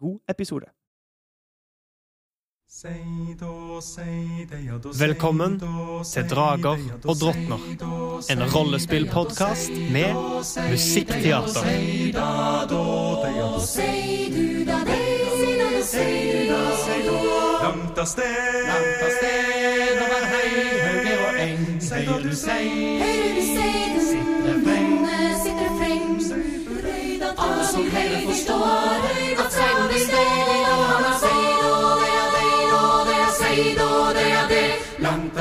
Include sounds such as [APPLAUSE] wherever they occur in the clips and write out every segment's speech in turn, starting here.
god episode. Velkommen til Drager og drottner, en rollespillpodkast med musikkteater. Langt av sted, langt av sted, over hei, og eng, hører du sei, sitter freng, alle som heller forstår, at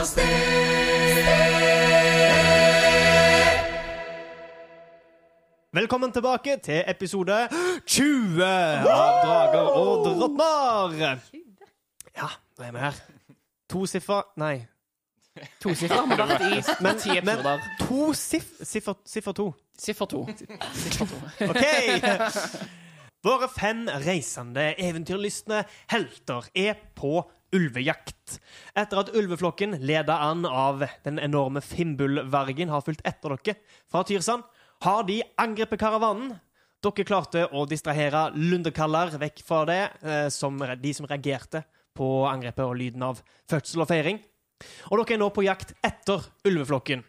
av sted. Velkommen tilbake til episode 20 av Drager og drottner. Ja, nå er vi her. To siffer Nei. To [LAUGHS] i Men, men to siff, siffer, siffer. Siffer to. Siffer to. OK! Våre fem reisende, eventyrlystne helter er på ulvejakt. Etter at ulveflokken, ledet an av den enorme Fimbulvergen, har fulgt etter dere fra Tyrsand, har de angrepet karavanen. Dere klarte å distrahere lundekaller vekk fra det, eh, som de som reagerte på angrepet og lyden av fødsel og feiring. Og dere er nå på jakt etter ulveflokken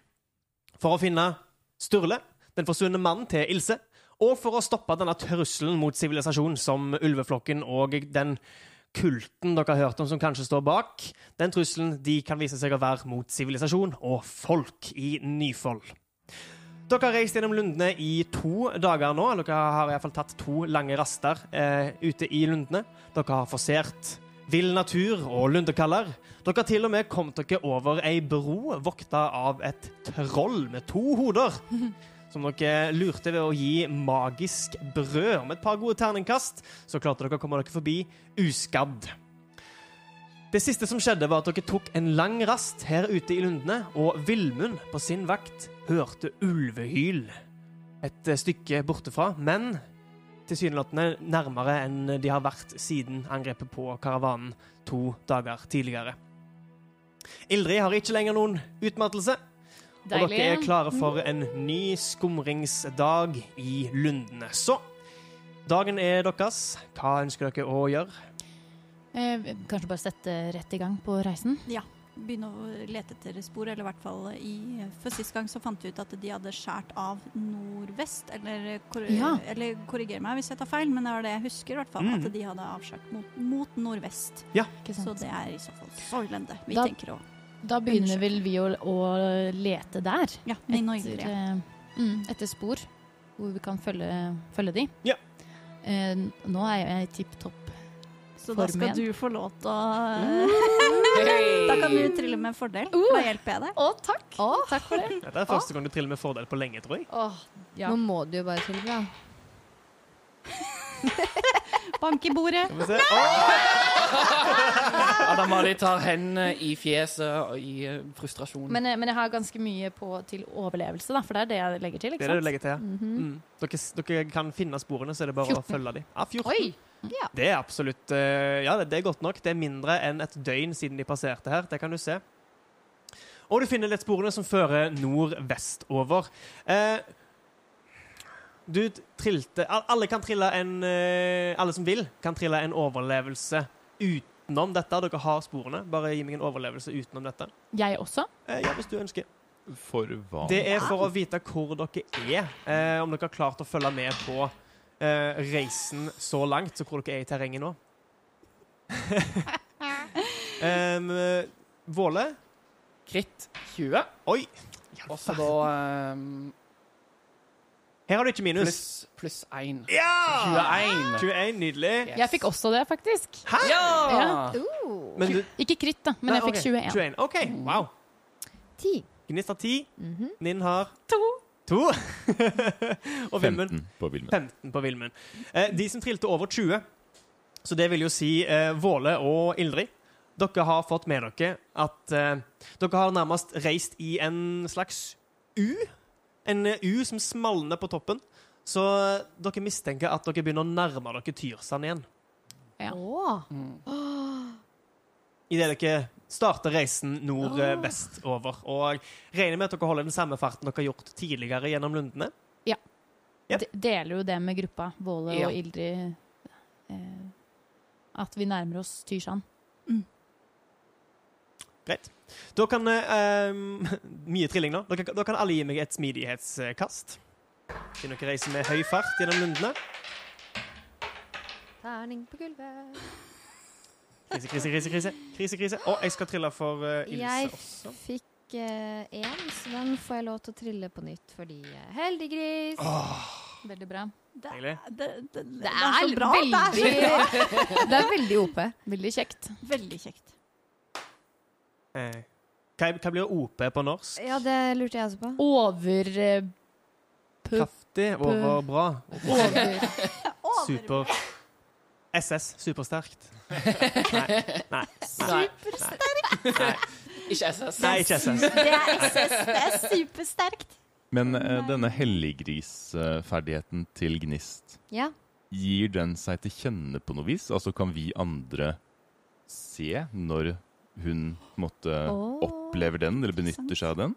for å finne Sturle, den forsvunne mannen til Ilse, og for å stoppe denne trusselen mot sivilisasjon som ulveflokken og den kulten dere har hørt om som kanskje står bak. Den trusselen de kan vise seg å være mot sivilisasjon og folk i Nyfold. Dere har reist gjennom lundene i to dager nå. Dere har i hvert fall tatt to lange raster eh, ute i lundene. Dere har forsert vill natur og lundekaller. Dere har til og med kommet dere over ei bro vokta av et troll med to hoder. [LAUGHS] Som dere lurte ved å gi magisk brød. Om et par gode terningkast så klarte dere å komme dere forbi uskadd. Det siste som skjedde, var at dere tok en lang rast her ute i lundene, og Villmund på sin vakt hørte ulvehyl et stykke bortefra, men tilsynelatende nærmere enn de har vært siden angrepet på karavanen to dager tidligere. Ildrid har ikke lenger noen utmattelse, og dere er klare for en ny skumringsdag i lundene. Så dagen er deres. Hva ønsker dere å gjøre? Eh, kanskje bare sette rett i gang på reisen? Ja. Begynne å lete etter spor, eller i hvert fall i For sist gang så fant vi ut at de hadde skåret av nordvest, eller, kor Ja. eller korriger meg hvis jeg tar feil, men det var det jeg husker, i hvert fall. Mm. At de hadde avskåret mot, mot nordvest. Ja. Så det er i så fall Soilende vi Da- tenker å Da begynner vel vi å, å lete der. Ja, Etter, eh, mm, etter spor, hvor vi kan følge, følge de. Ja. Uh, nå er jeg i tipp topp Så da skal igjen. du få lov til å [LAUGHS] Da kan du trille med fordel, Uh. for da hjelper jeg deg. Å, takk! Takk for det. [LAUGHS] Dette er første gang du triller med fordel på lenge, tror jeg. Å, ja. Nå må du jo bare trille, da. [LAUGHS] Bank i bordet. Skal vi se. Åh! [LAUGHS] Adam Ali tar hendene i fjeset og i eh, frustrasjon. Men, eh, men jeg har ganske mye på til overlevelse, da, for det er det jeg legger til. Det er det du legger til. ja. Mhm. Mm. Dere, dere kan finne sporene, så er det bare 14. å følge dem. Ja, 14. Oi! Det er absolutt eh, Ja, det, det er godt nok. Det er mindre enn et døgn siden de passerte her. Det kan du se. Og du finner litt sporene som fører nordvestover. Eh, du trilte Alle kan trille en eh, Alle som vil, kan trille en overlevelse utenom dette. Dere har sporene. Bare gi meg en overlevelse utenom dette. Jeg også? Eh, ja, hvis du ønsker. For hva? Det er for å vite hvor dere er. Eh, om dere har klart å følge med på eh, reisen så langt, så hvor dere er i terrenget nå. [LAUGHS] um, Våle? Kritt 20. Oi! Og så da ehm, Her har du ikke minus. pluss pluss 1. Ja! 21. 21, Nydelig. Yes. Jeg fikk også det, faktisk. Ja! Ja. Men du, Ikke kritt, da, men Nei, jeg fikk okay. 21. 21. OK, wow. Ti. Gnist har 10. Mhm. Ninn har To. to. [LAUGHS] Og Vilmund 15 på Vilmen. 15 på Vilmund. Eh, de som trilte over 20, Så det vil jo si eh, Våle og Ildrid. Dere har fått med dere at eh, dere har nærmest reist i en slags U. En eh, U som smalner på toppen. Så eh, dere mistenker at dere begynner å nærme dere Tyrsand igjen. Ja. Mm. [GASPS] Idet dere starter reisen nordvest over. Og regner med at dere holder den samme farten dere har gjort tidligere gjennom lundene. Ja. De deler jo det med gruppa, Våle Ja. og Ildrid. Eh, at vi nærmer oss Tyrsand. Greit. Da kan eh, [LAUGHS] Mye trilling nå. Da kan, da kan alle gi meg et smidighetskast. Siden dere reiser med høy fart gjennom lundene. Terning på gulvet. Krise, krise, krise. krise, krise, krise. Og jeg skal trille for uh, Ilse Jeg også. fikk én, så den får jeg lov til å trille på nytt fordi uh, heldig gris. Veldig bra. Det, det, det, det, Det er så er bra. Det er så veldig [LAUGHS] Det er veldig OP. Veldig kjekt. veldig kjekt. Eh, hva, hva blir OP på norsk? Ja, det lurte jeg også på. Over eh, Kraftig, Overbra. Over [LAUGHS] Super. SS. Supersterkt. [LAUGHS] Nei. Nei. Nei, Nei. ikke SS. Nei, ikke SS. Det er SS. Det er supersterkt. Men uh, denne helliggrisferdigheten til Gnist, Ja. gir den seg til kjenne på noe vis? Altså kan vi andre se når hun måtte, oh, opplever den, eller benytter seg av den?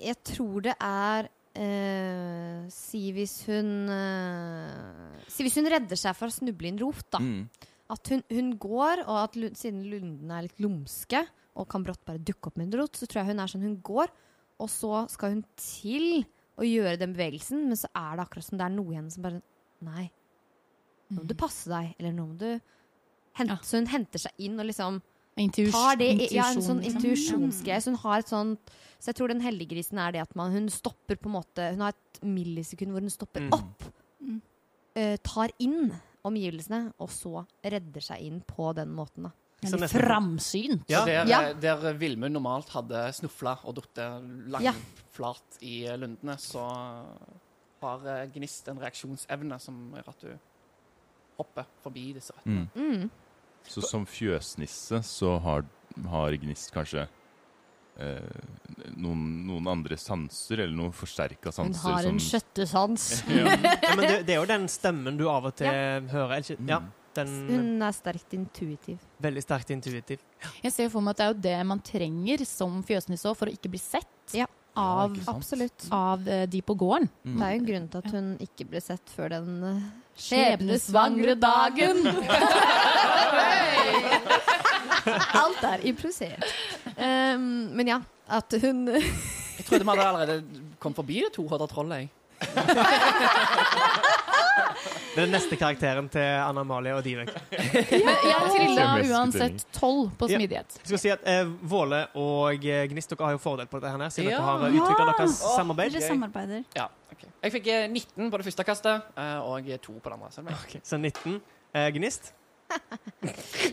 Jeg tror det er eh, Si hvis hun eh, Si hvis hun redder seg for å snuble i en rot, da. Mm. At hun, hun går, og at siden lundene er litt lumske og kan brått bare dukke opp med en rot, så tror jeg hun er sånn hun går, og så skal hun til å gjøre den bevegelsen, men så er det akkurat som det er noe i henne som bare Nei, nå må du passe deg, eller nå må du hente, Ja. Så hun henter seg inn og liksom intuis- tar det ja, en sånn liksom. intuisjonsgreie. Så hun har et sånt Så jeg tror den heldiggrisen er det at man, hun stopper på en måte Hun har et millisekund hvor hun stopper Mm. opp, Mm. eh, tar inn omgivelsene, og så redder seg inn på den måten, da. Så nesten- framsynt. Ja. Der, Ja. der Vilmund normalt hadde snufla og datt langt Ja. i lundene, så har eh, Gnist en reaksjonsevne som gjør at du hopper forbi disse røttene. Mm. Så som fjøsnisse så har, har Gnist kanskje eh, noen, noen andre sanser, eller noen forsterka Hun har en som skjøttesans. [LAUGHS] Ja, men det, det er jo den stemmen du av og til hører. eller ikke? Ja, Mm. den Hun er sterkt intuitiv. Veldig sterkt intuitiv. Jeg ser for meg at det er jo det man trenger som fjøsnisse for å ikke bli sett Ja. Av, ja. Absolutt. av eh, de på gården. Mm. Det er jo en grunn til at hun ikke ble sett før den uh, Skjebnesvangre dagen! [LAUGHS] Alt er improvisert. Um, men ja, at hun [LAUGHS] Jeg trodde vi hadde allerede kom forbi det tohoda trollet. jeg. [LAUGHS] Det er den neste karakteren til Anna Amalie og Divek. Men jeg trilla uansett tolv på smidighet. Jeg skal si at eh, Våle og eh, Gnist dere har jo fordel på dette her, siden Ja. dere har utvikla deres Åh, samarbeid. Dere samarbeider. Ja, okay. Jeg fikk eh, 19 på det første kastet, eh, og to på det andre. Så okay. Så 19. Eh, Gnist? [LAUGHS]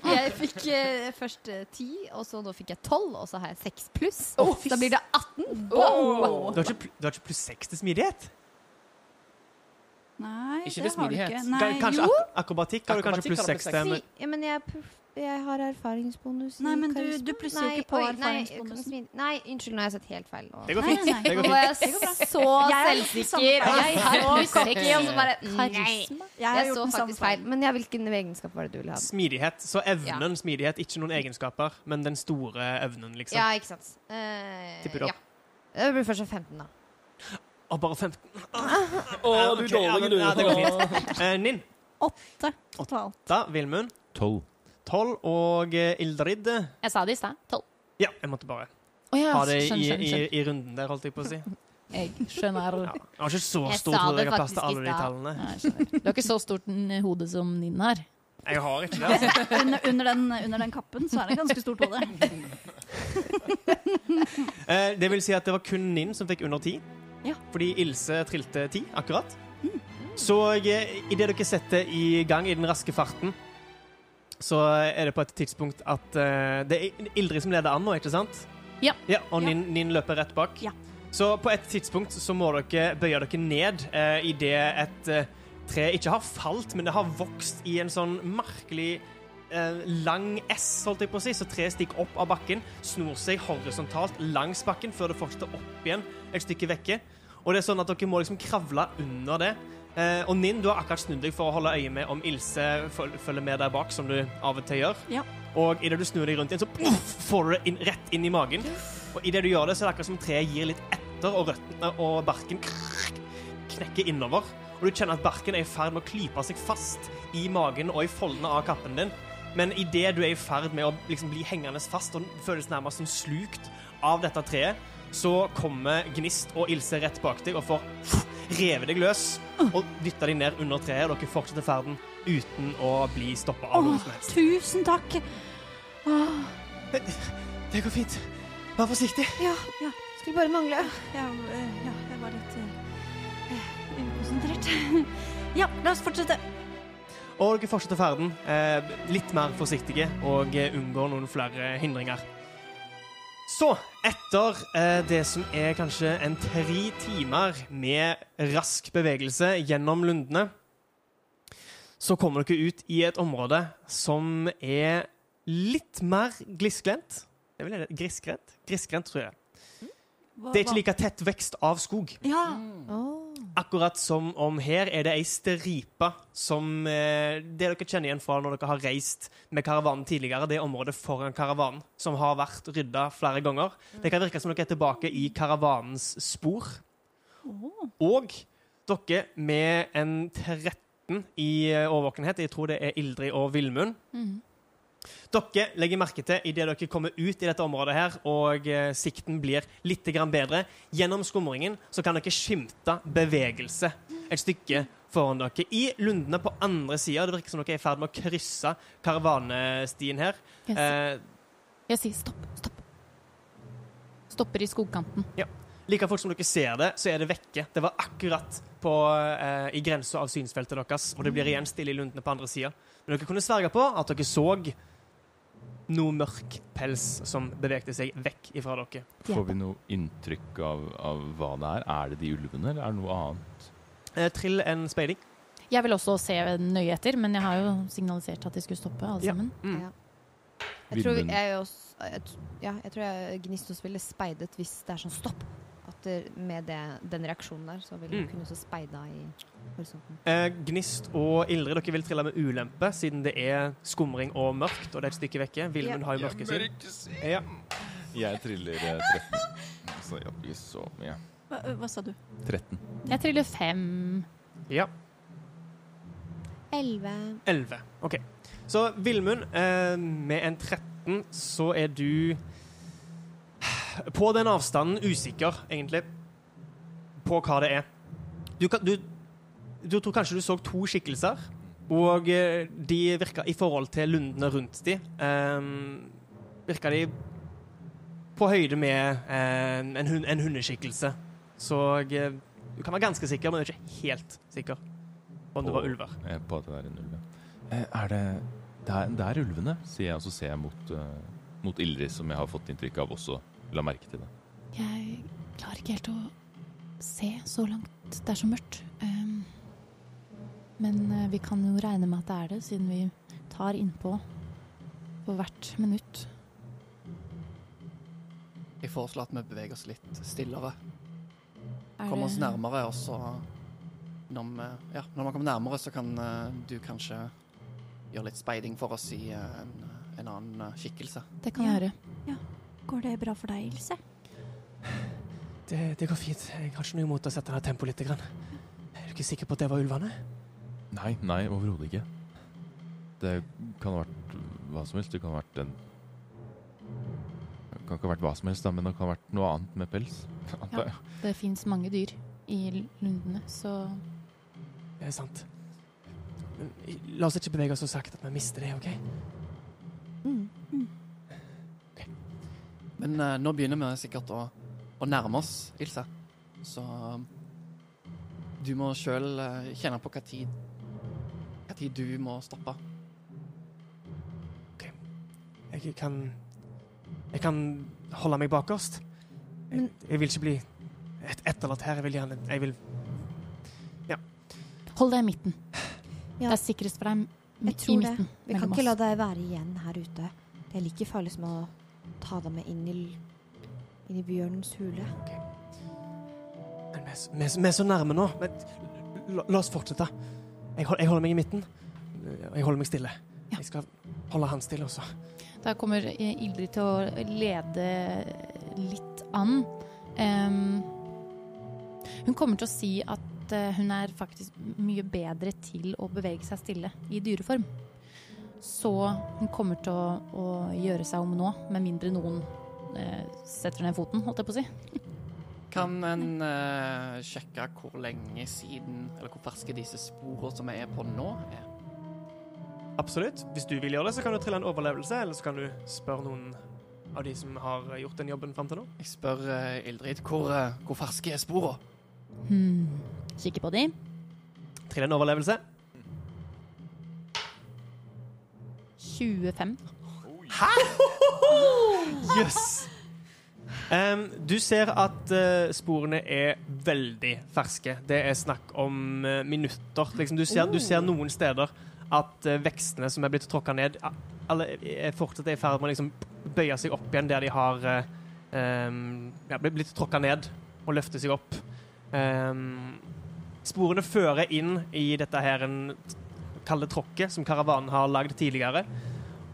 Jeg fikk eh, først ti, og så nå fikk jeg 12, og så har jeg seks pluss. Oh, da blir det 18. Oh. Du har ikke, du har ikke pluss seks til smidighet? Nei, Ikke det har du ikke. Nei, kanskje jo. ak akrobatikk har du kanskje pluss seks 6 til. men- Si, ja, men jeg, jeg har erfaringsbonus. i Nei, men du- du plusser jo Nei, ikke på oi, nei, erfaringsbonusen. Nei, unnskyld, nå har jeg sett helt feil. nå. Det går fint. nei, nei. Det Nå fint. var jeg så er så selvsikker. Jeg Så cocky, og så bare Nei. Jeg har gjort så den samme faktisk feil. Men hvilken egenskap var det du ville ha? Smidighet. Så evnen smidighet, ikke noen egenskaper, men den store evnen, liksom. Ja, ikke sant. Uh, Tipper du opp. ja. Det blir først 15, da. Å, bare 15. Å, du dårlige, dårlig, du. Ja, det går fint. Eh, Ninn. Åtte totalt. Da, Vilmund. 12. 12 og eh, Ildrid. Jeg sa det i stad. Tolv. Ja, jeg måtte bare Å ja, ha det i, skjønner, i, skjønner. i runden der, holdt jeg på å si. [LAUGHS] Jeg skjønner. Ja. Jeg har ikke så Jeg stort sa hode det jeg har plass til faktisk i alle de stad. tallene. Ja, jeg skjønner. Du har ikke så stort en hode som Ninn har. Jeg har ikke det. altså. [LAUGHS] Under, under, den, under den kappen så er det ganske stort hode. [LAUGHS] Eh, det vil si at det var kun Ninn som fikk under 10. Ja. Fordi Ilse trilte ti, akkurat. Så eh, idet dere setter i gang i den raske farten, så er det på et tidspunkt at uh, Det er Ildrid som leder an nå, ikke sant? Ja. ja og Ja. Ninn, nin, løper rett bak. Ja. Så på et tidspunkt så må dere bøye dere ned uh, idet et uh, tre ikke har falt, men det har vokst i en sånn merkelig eh, lang S, holdt jeg på å si. Så treet stikker opp av bakken, snor seg horisontalt langs bakken før det fortsetter opp igjen et stykke vekke. Og det er sånn at dere må liksom kravle under det. Eh, og Ninn, du har akkurat snudd deg for å holde øye med om Ilse følger med der bak, som du av og til gjør. Ja. Og idet du snur deg rundt igjen, så puff, får du det inn, rett inn i magen. Og idet du gjør det, så er det akkurat som treet gir litt etter, og røttene og barken knekker innover. Og du kjenner at barken er i ferd med å klype seg fast i magen og i foldene av kappen din. Men idet du er i ferd med å liksom bli hengende fast og føles nærmest som slukt av dette treet, så kommer Gnist og Ilse rett bak deg og får revet deg løs og dytta deg ned under treet. Og dere fortsetter ferden uten å bli stoppa av noe som helst. tusen takk! Åh, Det går fint. Vær forsiktig. Ja, Ja. skulle bare mangle. ja, eh, ja, jeg var litt eh, ukonsentrert. [LAUGHS] ja, la oss fortsette. Og dere fortsetter ferden eh, litt mer forsiktige og eh, unngår noen flere hindringer. Så, etter eh, det som er kanskje en tre timer med rask bevegelse gjennom lundene, så kommer dere ut i et område som er litt mer glisgrendt. Det vil jeg? Grisgrendt? Grisgrendt, tror jeg. Det er ikke like tett vekst av skog. Ja, Akkurat som om her er det ei stripe som eh, Det dere kjenner igjen fra når dere har reist med karavanen tidligere, det området foran karavanen, som har vært rydda flere ganger. Det kan virke som dere er tilbake i karavanens spor. Og dere med en 13 i eh, overvåkenhet, jeg tror det er Ildrid og Villmund, Mhm. Dere legger merke til idet dere kommer ut i dette området her, og eh, sikten blir litt grann bedre. Gjennom skumringen så kan dere skimte bevegelse et stykke foran dere. I lundene på andre sida, det virker som dere er i ferd med å krysse karavanestien her. Jeg, sier, Eh, jeg sier stopp, stopp. Stopper i skogkanten. like fort som dere ser det, så er det vekke. Det var akkurat på, eh, i grensa av synsfeltet deres, og det blir igjen stille i lundene på andre sida. Men dere kunne sverge på at dere så noe mørk pels som bevegde seg vekk ifra dere. Får vi noe inntrykk av, av hva det er? Er det de ulvene, eller er det noe annet? Eh, trill en speiding. Jeg vil også se nøye etter, men jeg har jo signalisert at de skulle stoppe, alle Ja. sammen. Mm. Ja. Jeg tror jeg, også, jeg, ja, jeg tror jeg Gnistos ville speidet hvis det er sånn stopp. At det, med det, den reaksjonen der, så ville Mm. kunne speida i horisonten. Eh, Gnist og Ildrid, dere vil trille med ulempe, siden det er skumring og mørkt, og det er et stykke vekke. Vilmund har jo mørket sitt. Ja. Jeg triller eh, 13. Så jeg blir så mye. hva, hva sa du? 13. Jeg triller 5. ja. Elleve. 11. OK. Så Vilmund, eh, med en 13, så er du på den avstanden usikker, egentlig, på hva det er. Du, kan, du, du tror kanskje du så to skikkelser, og eh, de virka i forhold til lundene rundt de, um, virka de på høyde med um, en, hund, en hundeskikkelse. Så eh, du kan være ganske sikker, men du er ikke helt sikker på om det var ulver. På at det er en ulv. Eh, Er det Det er, det er ulvene, sier jeg, og så ser jeg mot, uh, mot Ildrid, som jeg har fått inntrykk av også la merke til det. Jeg klarer ikke helt å se så langt. Det er så mørkt. Um, men eh, vi kan jo regne med at det er det, siden vi tar innpå for hvert minutt. Jeg foreslår at vi beveger oss litt stillere. Er Kommer oss nærmere, og så når vi, ja, når vi kommer nærmere, så kan eh, du kanskje gjøre litt speiding for oss i en, en annen eh, skikkelse. Det kan jeg gjøre. Går det bra for deg, Ilse? Det, det går fint. Jeg har ikke noe imot å sette ned tempoet litt. Grann. Er du ikke sikker på at det var ulvene? Nei, nei, overhodet ikke. Det kan ha vært hva som helst. Det kan ha vært en Det kan ikke ha vært hva som helst, da, men det kan ha vært noe annet med pels. [LAUGHS] Ja. Det fins mange dyr i lundene, så Det er sant. Men la oss ikke bevege oss så sakte at vi mister det, OK? Mm. Men uh, nå begynner vi sikkert å, å nærme oss, Ilse. Så du må sjøl kjenne på hva tid tid du må stoppe. Jeg kan Jeg kan holde meg bakerst. Jeg, jeg vil ikke bli et, etterlatt her. Jeg vil gjerne Jeg vil Hold deg i midten. Ja. Det er sikrest for deg i tror det. Vi kan ikke ikke la deg være igjen her ute. Det er like farlig som å ta deg med inn i, inn i bjørnens hule. Men vi vi, vi er så nærme nå. Men, la, la oss fortsette. Jeg, hold, jeg holder meg i midten. Jeg holder meg stille. Ja. Jeg skal holde han stille også. Da kommer Ildrid til å lede litt an. Um, hun kommer til å si at eh, hun er faktisk mye bedre til å bevege seg stille i dyreform. Så hun kommer til å, å gjøre seg om nå, med mindre noen eh, setter ned foten, holdt jeg på å si. Kan en uh, sjekke hvor lenge siden, eller hvor ferske disse sporene som vi er på nå, er? Absolutt. Hvis du vil gjøre det, så kan du trille en overlevelse, eller så kan du spørre noen av de som har gjort den jobben fram til nå. Jeg spør uh, Ildrid hvor, uh, hvor ferske er sporene? Hmm. Kikke på de. Trill en overlevelse. 25. Hæ? Yes! Em, du ser at uh, sporene er veldig ferske. Det er snakk om uh, minutter. Liksom, du, ser, du ser noen steder at uh, vekstene som er blitt tråkka ned, alle er fortsatt i ferd med å liksom bøye seg opp igjen der de har em, ja, blitt tråkka ned og løfte seg opp. Um, sporene fører inn i dette her en kalde tråkket som karavanen har lagd tidligere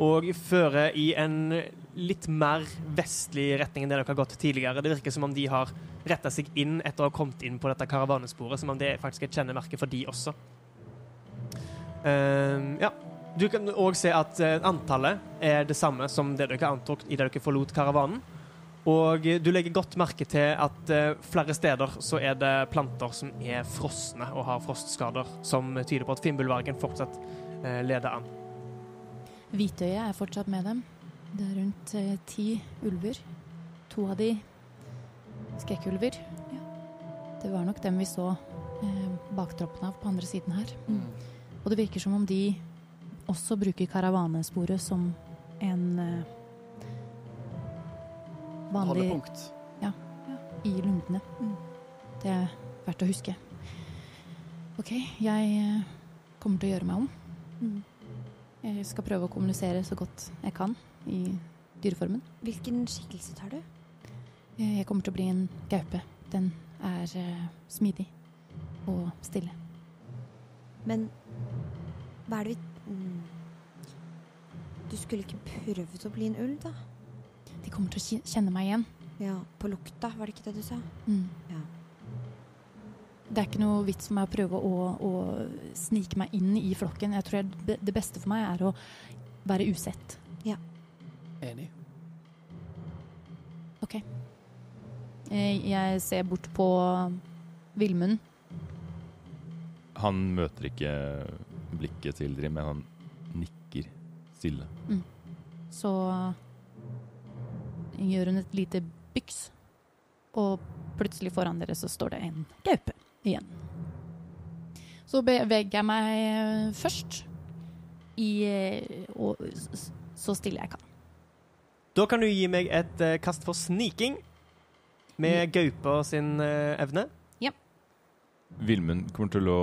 og fører i en litt mer vestlig retning enn det dere har gått tidligere. Det virker som om de har retta seg inn etter å ha kommet inn på dette karavanesporet, som om det faktisk er et kjennemerke for de også. Uh, ja. Du kan òg se at eh, antallet er det samme som det dere antok idet dere forlot karavanen. Og eh, du legger godt merke til at eh, flere steder så er det planter som er frosne og har frostskader, som tyder på at finnbullvergen fortsatt leder an. Hvitøyet er fortsatt med dem. Det er rundt eh, ti ulver. To av de skrekkulver. Det var nok dem vi så eh, baktroppene av på andre siden her. Og det virker som om de også bruker karavanesporet som en eh, vanlig Holdepunkt. i lundene. Det er verdt å huske. OK, jeg eh, kommer til å gjøre meg om. Jeg skal prøve å kommunisere så godt jeg kan i dyreformen. Hvilken skikkelse tar du? Eh, Jeg kommer til å bli en gaupe. Den er eh, smidig og stille. Men hva er det vi mm. Du skulle ikke prøvd å bli en ulv, da? De kommer til å kjenne meg igjen. Ja, På lukta, var det ikke det du sa? Mm. Ja. Det er ikke noe vits for meg å prøve å, å snike meg inn i flokken. Jeg tror jeg, det- det beste for meg er å være usett. Enig. OK. Eh, Jeg ser bort på Villmund. Han møter ikke blikket til Drim, men han nikker stille. Så gjør hun et lite byks, og plutselig foran dere så står det en gaupe igjen. Så beveger jeg meg først i eh, og så stille jeg kan. Da kan du gi meg et eh, kast for sniking med gaupa sin eh, evne. Vilmund kommer til å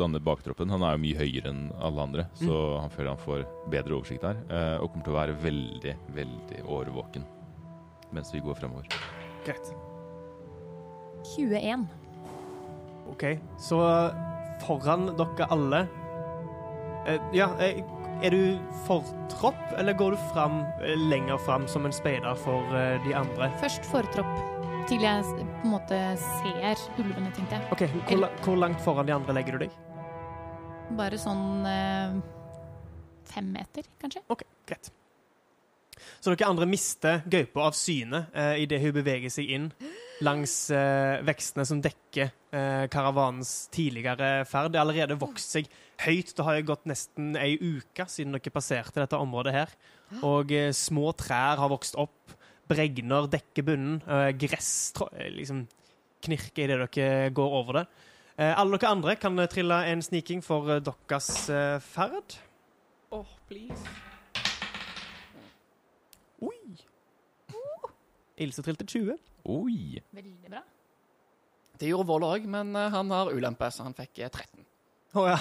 danne baktroppen. Han er jo mye høyere enn alle andre, så han føler han får bedre oversikt her. eh, Og kommer til å være veldig, veldig årvåken mens vi går fremover. Greit. 21. OK. Så foran dere alle eh, Ja, eh, er du fortropp, eller går du fram, eh, lenger fram som en speider for eh, de andre? Først fortropp, til jeg på en måte ser ulvene, tenkte jeg. OK, hvor, hvor langt foran de andre legger du deg? Bare sånn eh, fem meter, kanskje. OK, greit. Så dere andre mister gaupa av syne eh, idet hun beveger seg inn langs eh, vekstene som dekker eh, karavanens tidligere ferd. Det har allerede vokst seg høyt. Det har jo gått nesten ei uke siden dere passerte dette området her. Og eh, små trær har vokst opp. Bregner dekker bunnen. Eh, gress eh, liksom knirker idet dere går over det. Eh, alle dere andre kan eh, trille en sniking for eh, deres eh, ferd. Åh, please. Oi! Ilse trilte 20. Oi! Veldig bra. Det gjorde Vold òg, men han har ulempe, så han fikk eh, 13. Å ja.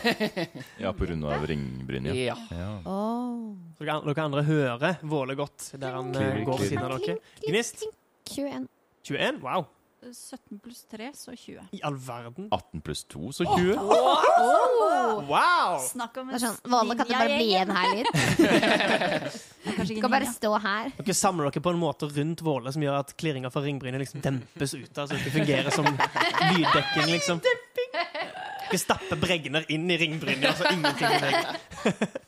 [LAUGHS] Ja, på grunn av ringbrynja. Ja. Ja. Oh. Så dere, dere andre hører Våle godt der han eh, går ved siden av dere. Gnist. 21. 21? Wow. 17 pluss 3, så 20. I all verden. 18 pluss 2, så 20. Wow! Snakk om er sånn, Våle kan du bare bli igjen her litt? [LAUGHS] Du kan bare stå her. Dere samler dere på en måte rundt Våle som gjør at klirringa fra ringbrynet liksom dempes ut. Altså det fungerer som lyddekking, liksom. Dere stapper bregner inn i ringbrynja, så ingenting beveger. [LAUGHS]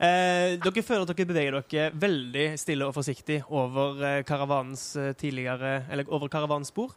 Eh, dere føler at dere beveger dere veldig stille og forsiktig over eh, karavanens eh, tidligere Eller over karavanens spor.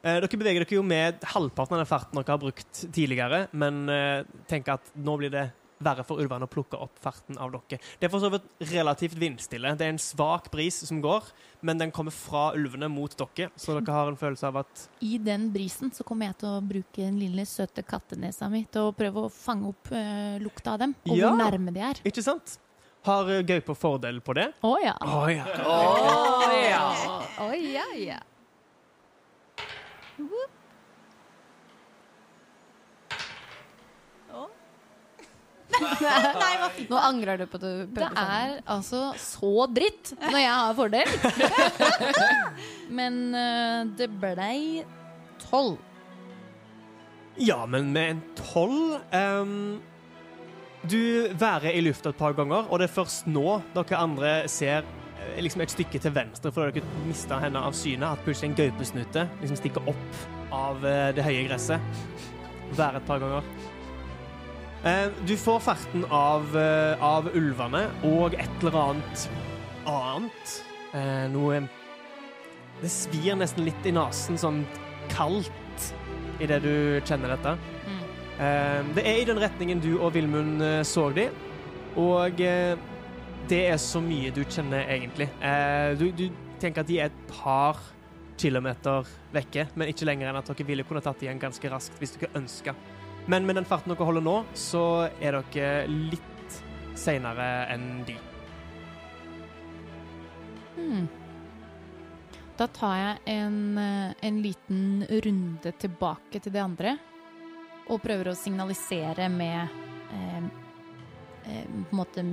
Eh, dere beveger dere jo med halvparten av den farten dere har brukt tidligere, men eh, tenker at nå blir det verre for ulvene å plukke opp farten av dere. Det er for så vidt relativt vindstille. Det er en svak bris som går, men den kommer fra ulvene mot dere, så dere har en følelse av at I den brisen så kommer jeg til å bruke den lille søte kattenesa mi til å prøve å fange opp uh, lukta av dem, og Ja. hvor nærme de er. Ikke sant? Har eh, gaupa fordel på det? Å ja. Å ja. Å, ja. Oi, ja, ja. Nei, hva fint. Nå angrer du på at du prøvde Det er altså så dritt når jeg har fordel. [LAUGHS] Men uh, det blei tolv. Ja, men med en tolv ehm, Du værer i lufta et par ganger, og det er først nå dere andre ser eh, liksom et stykke til venstre fordi dere mista henne av syne, at plutselig en gaupesnute liksom stikker opp av eh, det høye gresset. Være et par ganger. Eh, du får farten av, eh, av ulvene og et eller annet annet. Eh, noe Det svir nesten litt i nesen, sånn kaldt, idet du kjenner dette. Mm. det er i den retningen du og Vilmund så de, og det er så mye du kjenner, egentlig. Du, du tenker at de er et par kilometer vekke, men ikke lenger enn at dere ville kunne tatt igjen ganske raskt hvis dere ønska. Men med den farten dere holder nå, så er dere litt seinere enn de. Hmm. Da tar jeg en, eh, en liten runde tilbake til de andre. Og prøver å signalisere med eh, eh, På en måte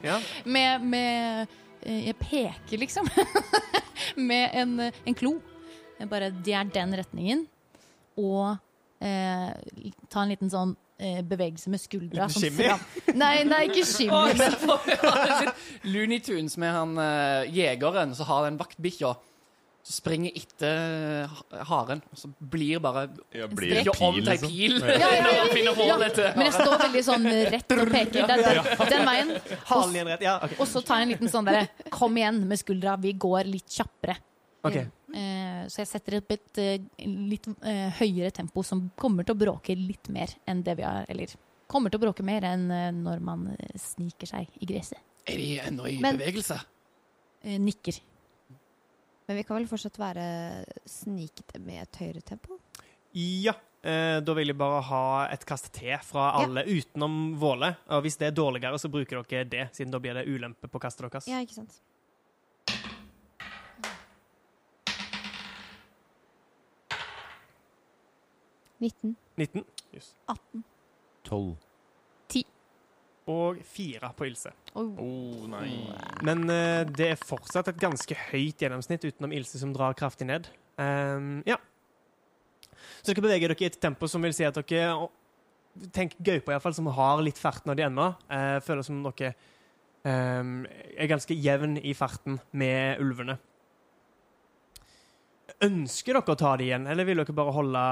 Ja. [LAUGHS] Med, med eh, Jeg peker, liksom. [LAUGHS] med en, en klo. Jeg bare Det er den retningen. Og eh, ta en liten sånn eh, bevegelse med skuldra. Liten sånn shimmy? Nei, nei, ikke shimmy. men Looney Tunes med han eh, jegeren som har den vaktbikkja. Så springer etter haren, og så blir bare Ja, blir Gjør om pil, til ei liksom? pil Ja, ja, ja, til Men jeg står veldig sånn rett og peker. Det er den, den veien. Halen igjen rett. Ja, Og så tar jeg en liten sånn derre Kom igjen med skuldra, vi går litt kjappere. Ok. Uh, så jeg setter opp et uh, litt uh, høyere tempo som kommer til å bråke litt mer enn det vi har Eller kommer til å bråke mer enn når man sniker seg i gresset. Er de ennå i Men- bevegelse? Eh, nikker. Men vi kan vel fortsatt være snikete med et høyere tempo? Ja. Eh, da vil jeg bare ha et kast til fra alle utenom Våle. Og hvis det er dårligere, så bruker dere det, siden da blir det ulempe på kastet deres. Ja, ikke sant? Nitten. 19. Yes. 18. 12. 10. Og 4 på Ilse. Oh, nei. Men eh, det er fortsatt et ganske høyt gjennomsnitt utenom Ilse, som drar kraftig ned. Um, ja. Så dere beveger dere i et tempo som vil si at dere og Tenk gaupa, iallfall, som har litt fart av de ennå. Uh, føler som dere ehm, er ganske jevn i farten med ulvene. Ønsker dere å ta det igjen, eller vil dere bare holde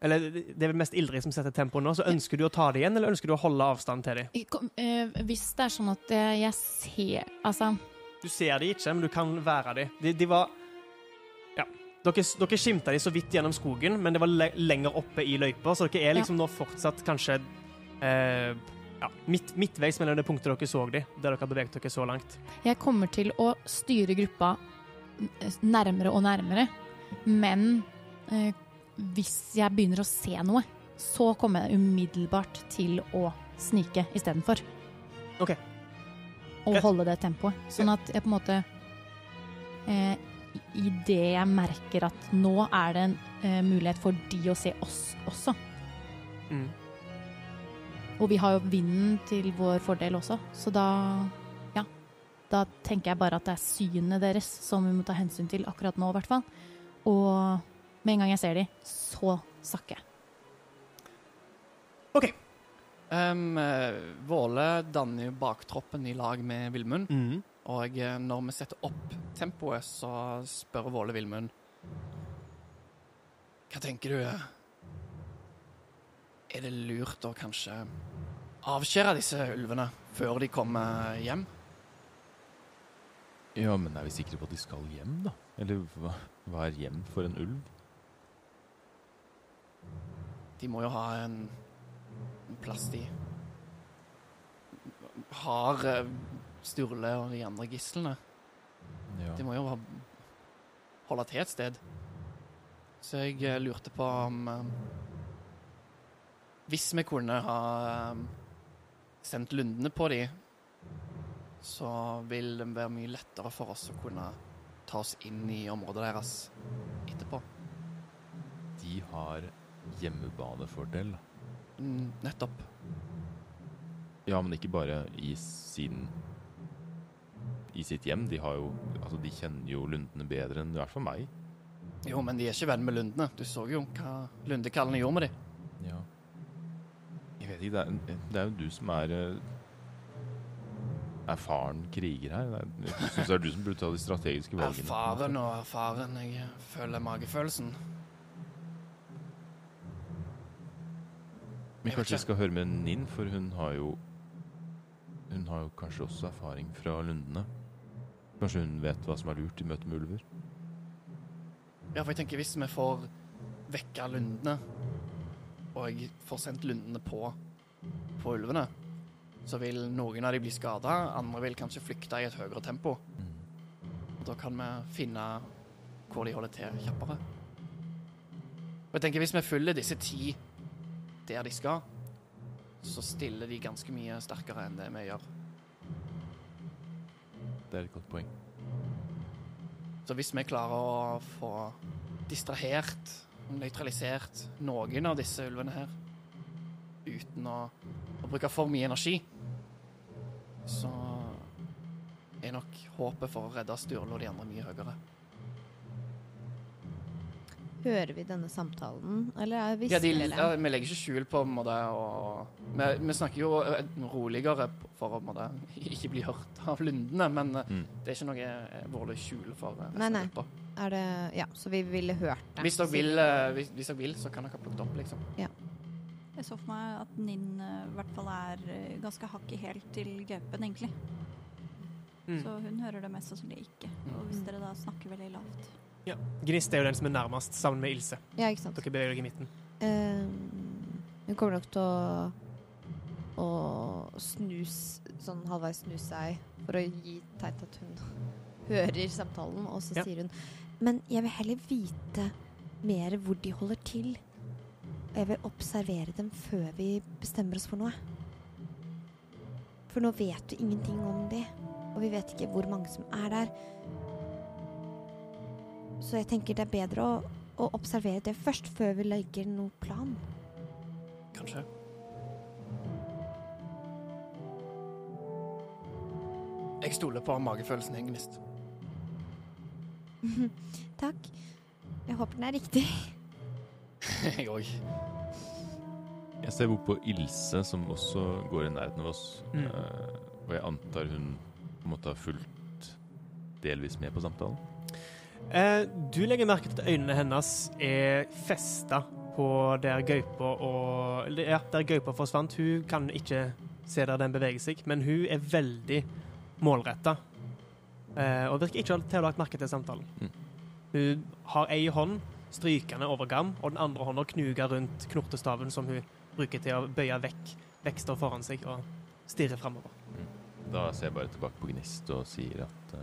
Eller det er vel mest Ildrid som setter tempoet nå, så ønsker du å ta det igjen, eller ønsker du å holde avstand til dem? Eh, hvis det er sånn at eh, jeg ser Altså Du ser de ikke, men du kan være de. De, de var Ja. Dere, dere skimta de så vidt gjennom skogen, men det var le lenger oppe i løypa, så dere er liksom nå fortsatt kanskje eh, ja, midt, midtveis mellom det punktet dere så de, der dere har beveget dere så langt. Jeg kommer til å styre gruppa nærmere og nærmere, men eh, hvis jeg begynner å se noe, så kommer jeg umiddelbart til å snike istedenfor. Ok. Og Greit. holde det tempoet. Sånn at jeg på en måte eh, Idet jeg merker at nå er det en eh, mulighet for de å se oss også. Mm. Og vi har jo vinden til vår fordel også, så da Ja. Da tenker jeg bare at det er synet deres som vi må ta hensyn til akkurat nå, i hvert fall. Og med en gang jeg ser de, så snakker jeg. Um, eh, Våle danner jo baktroppen i lag med Vilmund. Mm. Og eh, når vi setter opp tempoet, så spør Våle Vilmund Hva tenker du? Er det lurt å kanskje avskjære disse ulvene før de kommer hjem? Ja, men er vi sikre på at de skal hjem, da? Eller hva, hva er hjem for en ulv? De må jo ha en, en plass de har eh, Sturle og de andre gislene. Ja. De må jo ha, holde til et sted. Så jeg eh, lurte på om eh, Hvis vi kunne ha sendt lundene på de, så vil det være mye lettere for oss å kunne ta oss inn i området deres etterpå. De har hjemmebanefordel. Mm, nettopp. Ja, men ikke bare i sin I sitt hjem. De har jo Altså, de kjenner jo lundene bedre enn i hvert fall meg. Jo, men de er ikke venn med lundene. Du så jo hva lundekallene gjorde med dem. Ja. Jeg vet ikke, det er, det er jo du som er eh, erfaren kriger her. Er, jeg syns det er du som burde ta de strategiske valgene. Erfaren og erfaren. Jeg føler magefølelsen. Men kanskje jeg skal høre med Ninn, for hun har jo Hun har jo kanskje også erfaring fra lundene. Kanskje hun vet hva som er lurt i møte med ulver. Ja, for jeg tenker hvis vi får vekka lundene, og jeg får sendt lundene på, på ulvene, så vil noen av de bli skada, andre vil kanskje flykte i et høyere tempo. Og da kan vi finne hvor de holder til kjappere. Og jeg tenker hvis vi følger disse ti der de skal, så stiller de ganske mye sterkere enn det vi gjør. Det er et godt poeng. Så hvis vi klarer å få distrahert, nøytralisert noen av disse ulvene her, uten å, å bruke for mye energi, så er nok håpet for å redde Sturle og de andre mye høyere. Hører vi denne samtalen, eller er vi Ja, de, stille? ja, vi legger ikke skjul på en måte, og, vi, vi snakker jo eh, roligere for å måte, [LAUGHS] ikke bli hørt av lundene, men eh, Mm. det er ikke noe eh, vårlig skjul for eh, Nei, resten nei. av gruppa. Er det Ja, så vi ville hørt det. Hvis dere vil, hvis, hvis dere vil, så kan dere plukke det opp, liksom. Jeg så for meg at Ninn eh, i hvert fall er eh, ganske hakket helt til gaupen, egentlig. Mm. Så hun hører det mest sannsynlig ikke. Og hvis dere da snakker veldig lavt Ja. Gnist er jo den som er nærmest, sammen med Ilse. Ja, ikke sant. Dere beveger dere i midten. Um, hun kommer nok til å å snus sånn halvveis snus seg for å gi tegn til at hun [LAUGHS] hører samtalen, og så Ja. sier hun Men jeg vil heller vite mer hvor de holder til. Og jeg vil observere dem før vi bestemmer oss for noe. For nå vet du ingenting om de, og vi vet ikke hvor mange som er der. Så jeg tenker det er bedre å, å observere det først, før vi legger noen plan. Kanskje. Jeg stoler på magefølelsen din, Gnist. [LAUGHS] Takk. Jeg håper den er riktig. [LAUGHS] Jeg òg. Jeg ser bort på Ilse, som også går i nærheten av oss. Mm. Uh, og jeg antar hun måte har fulgt delvis med på samtalen. Uh, du legger merke til at øynene hennes er festa på der gaupa og Ja, der gaupa forsvant. Hun kan ikke se der den beveger seg, men hun er veldig målretta. Uh, og virker ikke til å ha lagt merke til samtalen. Mm. Hun har ei hånd strykende over gam, og den andre hånda knuger rundt knortestaven som hun bruker til å bøye vekk vekster foran seg og stirre framover. Da ser jeg bare tilbake på Gnist og sier at uh,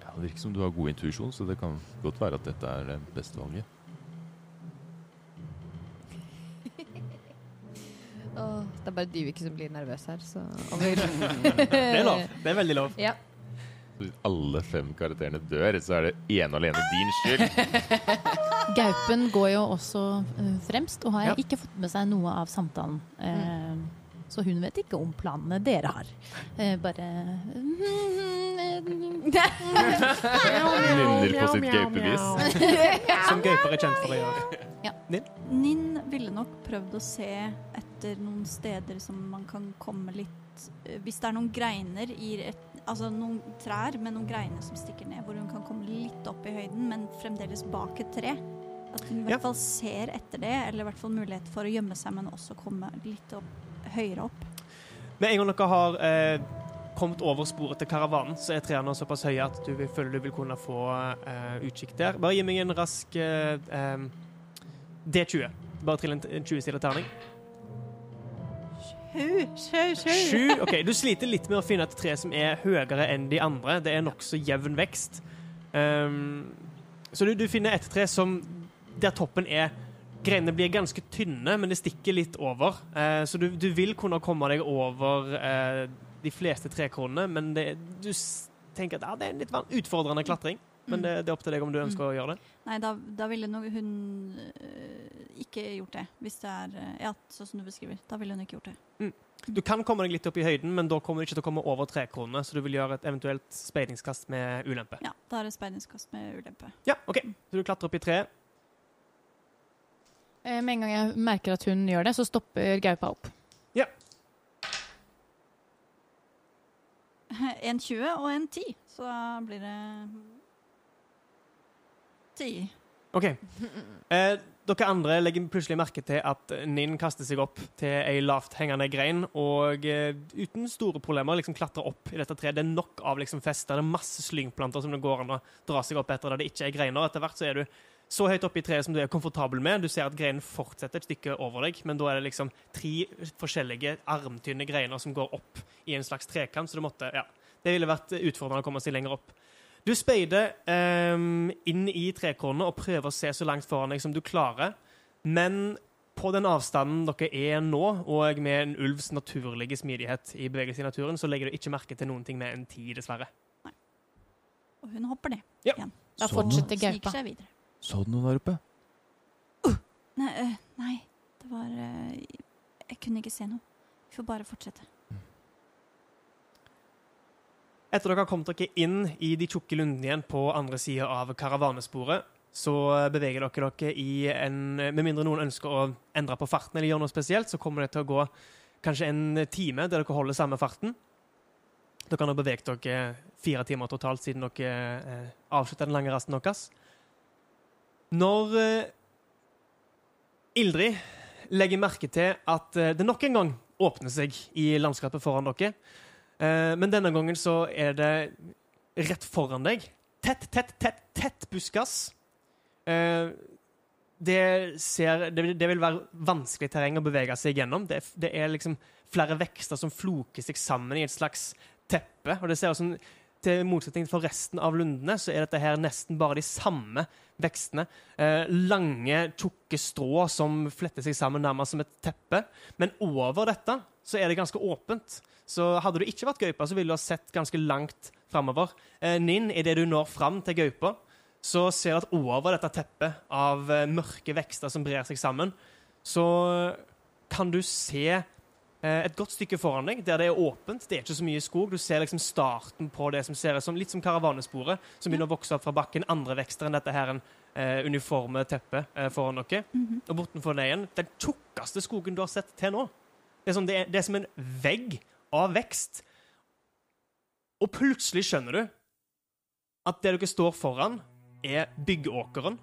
ja, Det virker som du har god intuisjon, så det kan godt være at dette er det beste valget. [LAUGHS] oh, det er bare Dyvik som blir nervøs her, så [LAUGHS] Det er lov. Det er veldig lov. Ja. Alle fem karakterene dør, så er det ene og alene din skyld. [LAUGHS] Gaupen går jo også eh, fremst, og har Ja. ikke fått med seg noe av samtalen. Mm. Så hun vet ikke om planene dere har. Eh, bare Nynner på sitt gaupevis. Som gauper er kjent for å gjøre. Ninn ville nok prøvd å se etter noen steder som man kan komme litt Hvis det er noen greiner i et, Altså noen trær med noen greiner som stikker ned, hvor hun kan komme litt opp i høyden, men fremdeles bak et tre. At hun i Ja. hvert fall ser etter det, eller i hvert fall mulighet for å gjemme seg, men også komme litt opp, høyere opp. Med en gang dere har eh, kommet over sporet til karavanen, så er trærne såpass høye at du vil, føler du vil kunne få eh, utkikk der. Bare gi meg en rask eh, em, D20. Bare trill en, en 20-sida terning. Sju. OK, du sliter litt med å finne et tre som er høyere enn de andre. Det er nokså jevn vekst. Um, så du, du finner et tre som der toppen er Greinene blir ganske tynne, men det stikker litt over. Uh, så du, du vil kunne komme deg over uh, de fleste trekronene, men det, du tenker at ah, det er en litt utfordrende klatring. Men det, det er opp til deg om du ønsker å gjøre det. Nei, da, da ville no, hun øh, ikke gjort det. Hvis det er Ja, sånn som du beskriver. Da ville hun ikke gjort det. Du kan komme deg litt opp i høyden, men da kommer du ikke til å komme over trekronene, så du vil gjøre et eventuelt speidingskast med ulempe. Ja, da er det speidingskast med ulempe. Ja, OK. Så du klatrer opp i treet. Eh, Med en gang jeg merker at hun gjør det, så stopper gaupa opp. Ja. [LAUGHS] En 20 og en 10, så blir det 10. OK. Eh, dere andre legger plutselig merke til at Ninn kaster seg opp til ei lavt hengende grein, og eh, uten store problemer liksom klatrer opp i dette treet. Det er nok av liksom fester, det er masse slyngplanter som det går an å dra seg opp etter der det ikke er greiner. Etter hvert så er du så høyt oppe i treet som du er komfortabel med. Du ser at greinen fortsetter et stykke over deg, men da er det liksom tre forskjellige armtynne greiner som går opp i en slags trekant, så det måtte Ja. Det ville vært utfordrende å komme seg lenger opp. Du speider um, inn i trekornet og prøver å se så langt foran deg som du klarer. Men på den avstanden dere er nå, og med en ulvs naturlige smidighet i bevegelse i naturen, så legger du ikke merke til noen ting med en tid, dessverre. Nei. Og hun hopper ned Ja. igjen. Da Så fortsetter gaupa. Så du noe der oppe? Nei, uh, nei det var uh, Jeg kunne ikke se noe. Vi får bare fortsette. Etter dere har kommet dere inn i de tjukke lundene igjen på andre sida av karavanesporet, så beveger dere dere i en Med mindre noen ønsker å endre på farten eller gjøre noe spesielt, så kommer det til å gå kanskje en time der dere holder samme farten. Dere kan nå beveget dere fire timer totalt siden dere eh, avslutta den lange rasten deres. Når eh, Ildrid legger merke til at eh, det nok en gang åpner seg i landskapet foran dere, men denne gangen så er det rett foran deg. Tett, tett, tett, tett buskas. Eh, det, ser, det, det vil være vanskelig terreng å bevege seg gjennom. Det, det er liksom flere vekster som floker seg sammen i et slags teppe. Og det ser ut som til motsetning for resten av lundene, så er dette her nesten bare de samme vekstene. Eh, lange, tjukke strå som fletter seg sammen nærmest som et teppe. Men over dette så er det ganske åpent. Så hadde du ikke vært gaupa, så ville du ha sett ganske langt framover. Eh, Ninn, idet du når fram til gaupa, så ser du at over dette teppet av eh, mørke vekster som brer seg sammen, så kan du se et godt stykke foran deg der det er åpent. Det er ikke så mye skog. Du ser liksom starten på det som ser ut som litt som karavanesporet, som begynner å vokse opp fra bakken. Andre vekster enn dette her en eh, uniforme teppet eh, foran dere. Og bortenfor det igjen, den tjukkeste skogen du har sett til nå. Det er, som, det, er, det er som en vegg av vekst. Og plutselig skjønner du at det dere står foran, er byggeåkeren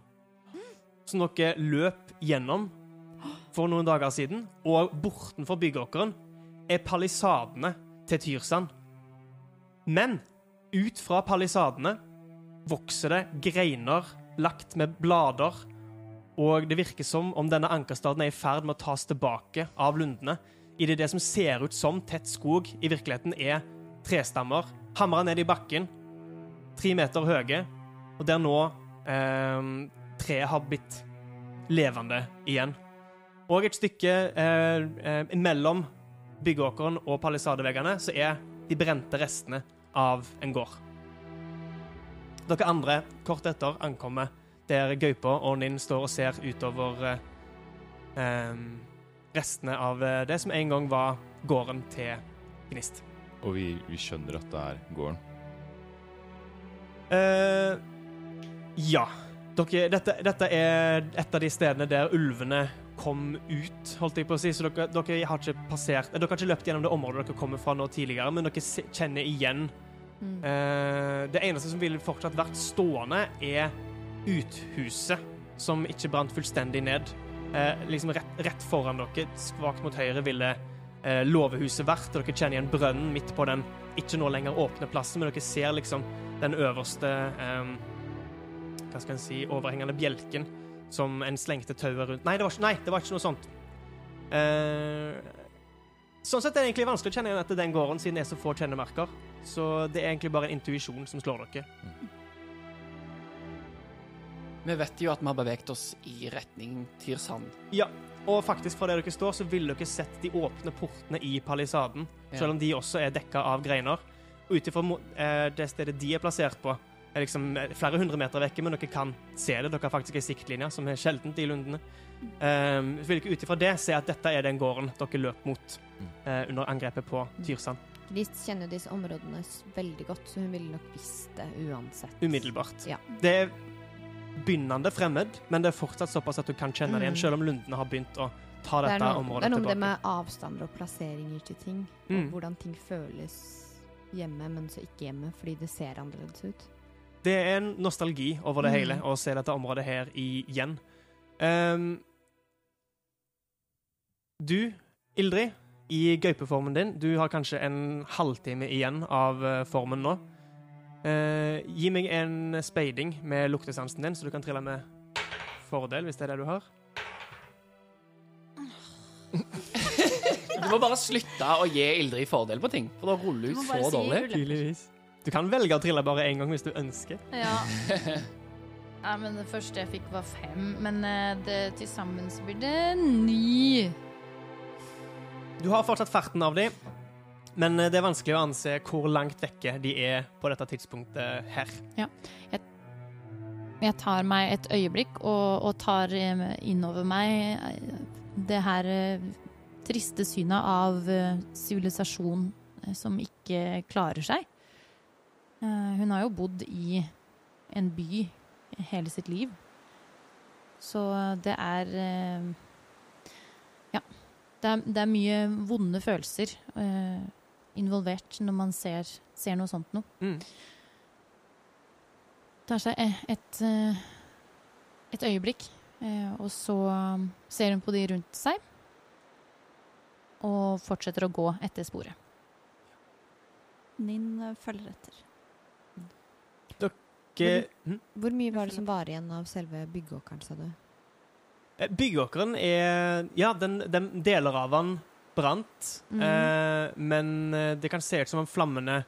som dere løp gjennom for noen dager siden. Og bortenfor byggeåkeren er palisadene til Tyrsand. Men ut fra palisadene vokser det greiner lagt med blader, og det virker som om denne ankerstaden er i ferd med å tas tilbake av lundene. I det, det som ser ut som tett skog, i virkeligheten er trestammer hamra ned i bakken, tre meter høye, og der nå eh, treet har blitt levende igjen. Og et stykke eh, eh, mellom byggeåkeren og palisadeveggene så er de brente restene av en gård. Dere andre, kort etter, ankommer der Gaupa og Ninn står og ser utover eh, em, restene av eh, det som en gang var gården til Gnist. Og vi, vi skjønner at det er gården. Eh, ja. Dere, dette, dette er et av de stedene der ulvene kom ut, holdt jeg på å si. Så dere, dere har ikke passert Dere har ikke løpt gjennom det området dere kommer fra nå tidligere, men dere se, kjenner igjen Mm. Uh, Det eneste som ville fortsatt vært stående, er uthuset, som ikke brant fullstendig ned. Uh, liksom rett, rett foran dere, svakt mot høyre, ville uh, låvehuset vært. og Dere kjenner igjen brønnen midt på den ikke nå lenger åpne plassen, men dere ser liksom den øverste um, Hva skal en si overhengende bjelken som en slengte tauet rundt Nei, det var ikke, nei, det var ikke noe sånt. Uh, sånn sett er det egentlig vanskelig å kjenne igjen etter den gården, siden det er så få kjennemerker. Så det er egentlig bare en intuisjon som slår dere. Vi vet jo at vi har beveget oss i retning Tirsand. Ja, og faktisk fra der dere står, så ville dere sett de åpne portene i palisaden, Ja. selv om de også er dekka av greiner. Og ut ifra eh, det stedet de er plassert på, er liksom eh, flere hundre meter vekke, men dere kan se det. Dere har faktisk ei siktlinje, som er sjeldent i lundene. Um, vil dere ut ifra det se at dette er den gården dere løp mot uh, under angrepet på Tyrsand. Gnist kjenner disse områdene veldig godt, så hun ville nok visst det uansett. Umiddelbart. Ja. Det er begynnende fremmed, men det er fortsatt såpass at du kan kjenne det igjen, Mm. selv om lundene har begynt å ta Det dette området tilbake. det er noe med det med avstander og plasseringer til ting. Mm. Og hvordan ting føles hjemme, men så ikke hjemme, fordi det ser annerledes ut. Det er en nostalgi over det Mm. hele å se dette området her igjen. Um, du, Ildrid, i gaupeformen din, du har kanskje en halvtime igjen av eh, formen nå. Uh, gi meg en speiding med luktesansen din, så du kan trille med fordel, hvis det er det du har. Du må bare slutte å gi Ildrid fordel på ting, for da ruller Du hun så si dårlig. Tydeligvis. Du kan velge å trille bare én gang hvis du ønsker. Ja. [LAUGHS] Nei, men det første jeg fikk var fem, men eh, det til sammen så blir det ni. Du har fortsatt ferten av dem, men eh, det er vanskelig å anse hvor langt vekke de er på dette tidspunktet her. Ja. Jeg tar meg et øyeblikk og, og tar eh, innover meg det her triste synet av sivilisasjon som ikke klarer seg. Eh, Hun har jo bodd i en by hele sitt liv. Så det er eh, Ja. Det er, det er mye vonde følelser eh, involvert når man ser, ser noe sånt noe Mm. tar seg e- et, eh, et øyeblikk, og så ser hun på de rundt seg. Og fortsetter å gå etter sporet. Ninn eh, følger etter. Ikke- hvor, Hvor mye var det som var igjen av selve byggeåkeren, sa du? Eh, Byggåkeren er Ja, den, den deler av den brant, Mm. eh, men eh, det kan se ut som om flammene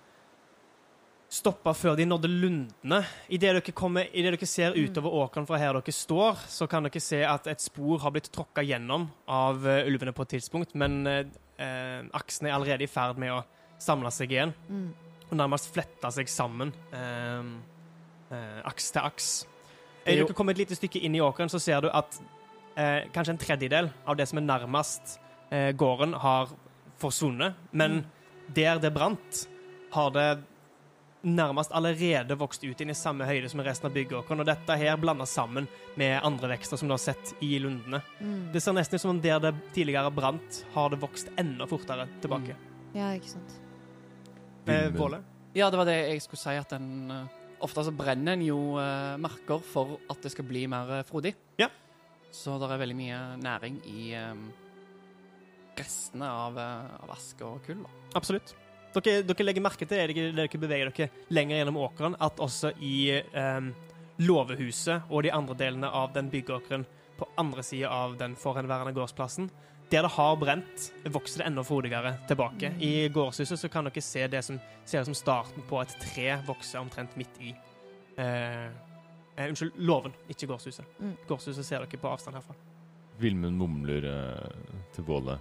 stoppa før de nådde lundene. Idet dere, kommer- i det dere ser utover åkeren fra her dere står, så kan dere se at et spor har blitt tråkka gjennom av eh, ulvene på et tidspunkt, men eh, eh, aksen er allerede i ferd med å samle seg igjen Mm. og nærmest flette seg sammen. eh, eh, aks til aks. Er du Når kommet kommer et lite stykke inn i åkeren, så ser du at eh, kanskje en tredjedel av det som er nærmest eh, gården, har forsvunnet. Men der det brant, har det nærmest allerede vokst ut inn i samme høyde som resten av byggeåkeren. Og dette her blanda sammen med andre vekster som du har sett i lundene. Mm. Det ser nesten ut som om der det tidligere brant, har det vokst enda fortere tilbake. Ja, ikke sant. Eh, Våle? Ja, det var det jeg skulle si, at den eh, Ofte så brenner en jo eh, marker for at det skal bli mer eh, frodig. Ja. Så det er veldig mye næring i eh, restene av, eh, av aske og kull. da. Absolutt. Dere, dere legger merke til det dere, dere beveger dere lenger gjennom åkeren, at også i um, låvehuset og de andre delene av den byggeåkeren på andre sida av den forhenværende gårdsplassen, der det har brent, vokser det enda frodigere tilbake. I gårdshuset så kan dere se det som ser ut som starten på et tre vokse omtrent midt i eh, eh, Unnskyld, låven, ikke gårdshuset. Mm. Gårdshuset ser dere på avstand herfra. Vilmund mumler eh, til Våle.